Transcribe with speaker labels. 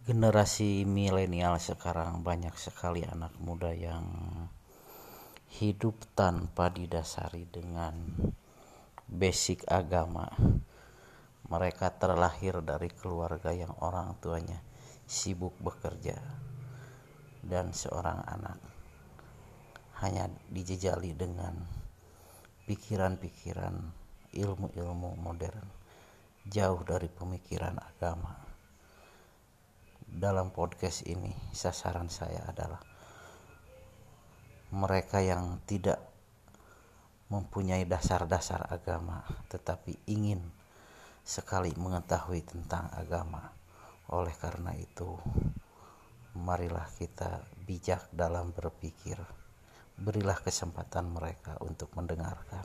Speaker 1: generasi milenial sekarang banyak sekali anak muda yang hidup tanpa didasari dengan basic agama. Mereka terlahir dari keluarga yang orang tuanya sibuk bekerja dan seorang anak hanya dijejali dengan pikiran-pikiran ilmu-ilmu modern jauh dari pemikiran agama. Dalam podcast ini sasaran saya adalah mereka yang tidak mempunyai dasar-dasar agama tetapi ingin sekali mengetahui tentang agama. Oleh karena itu, marilah kita bijak dalam berpikir. Berilah kesempatan mereka untuk mendengarkan.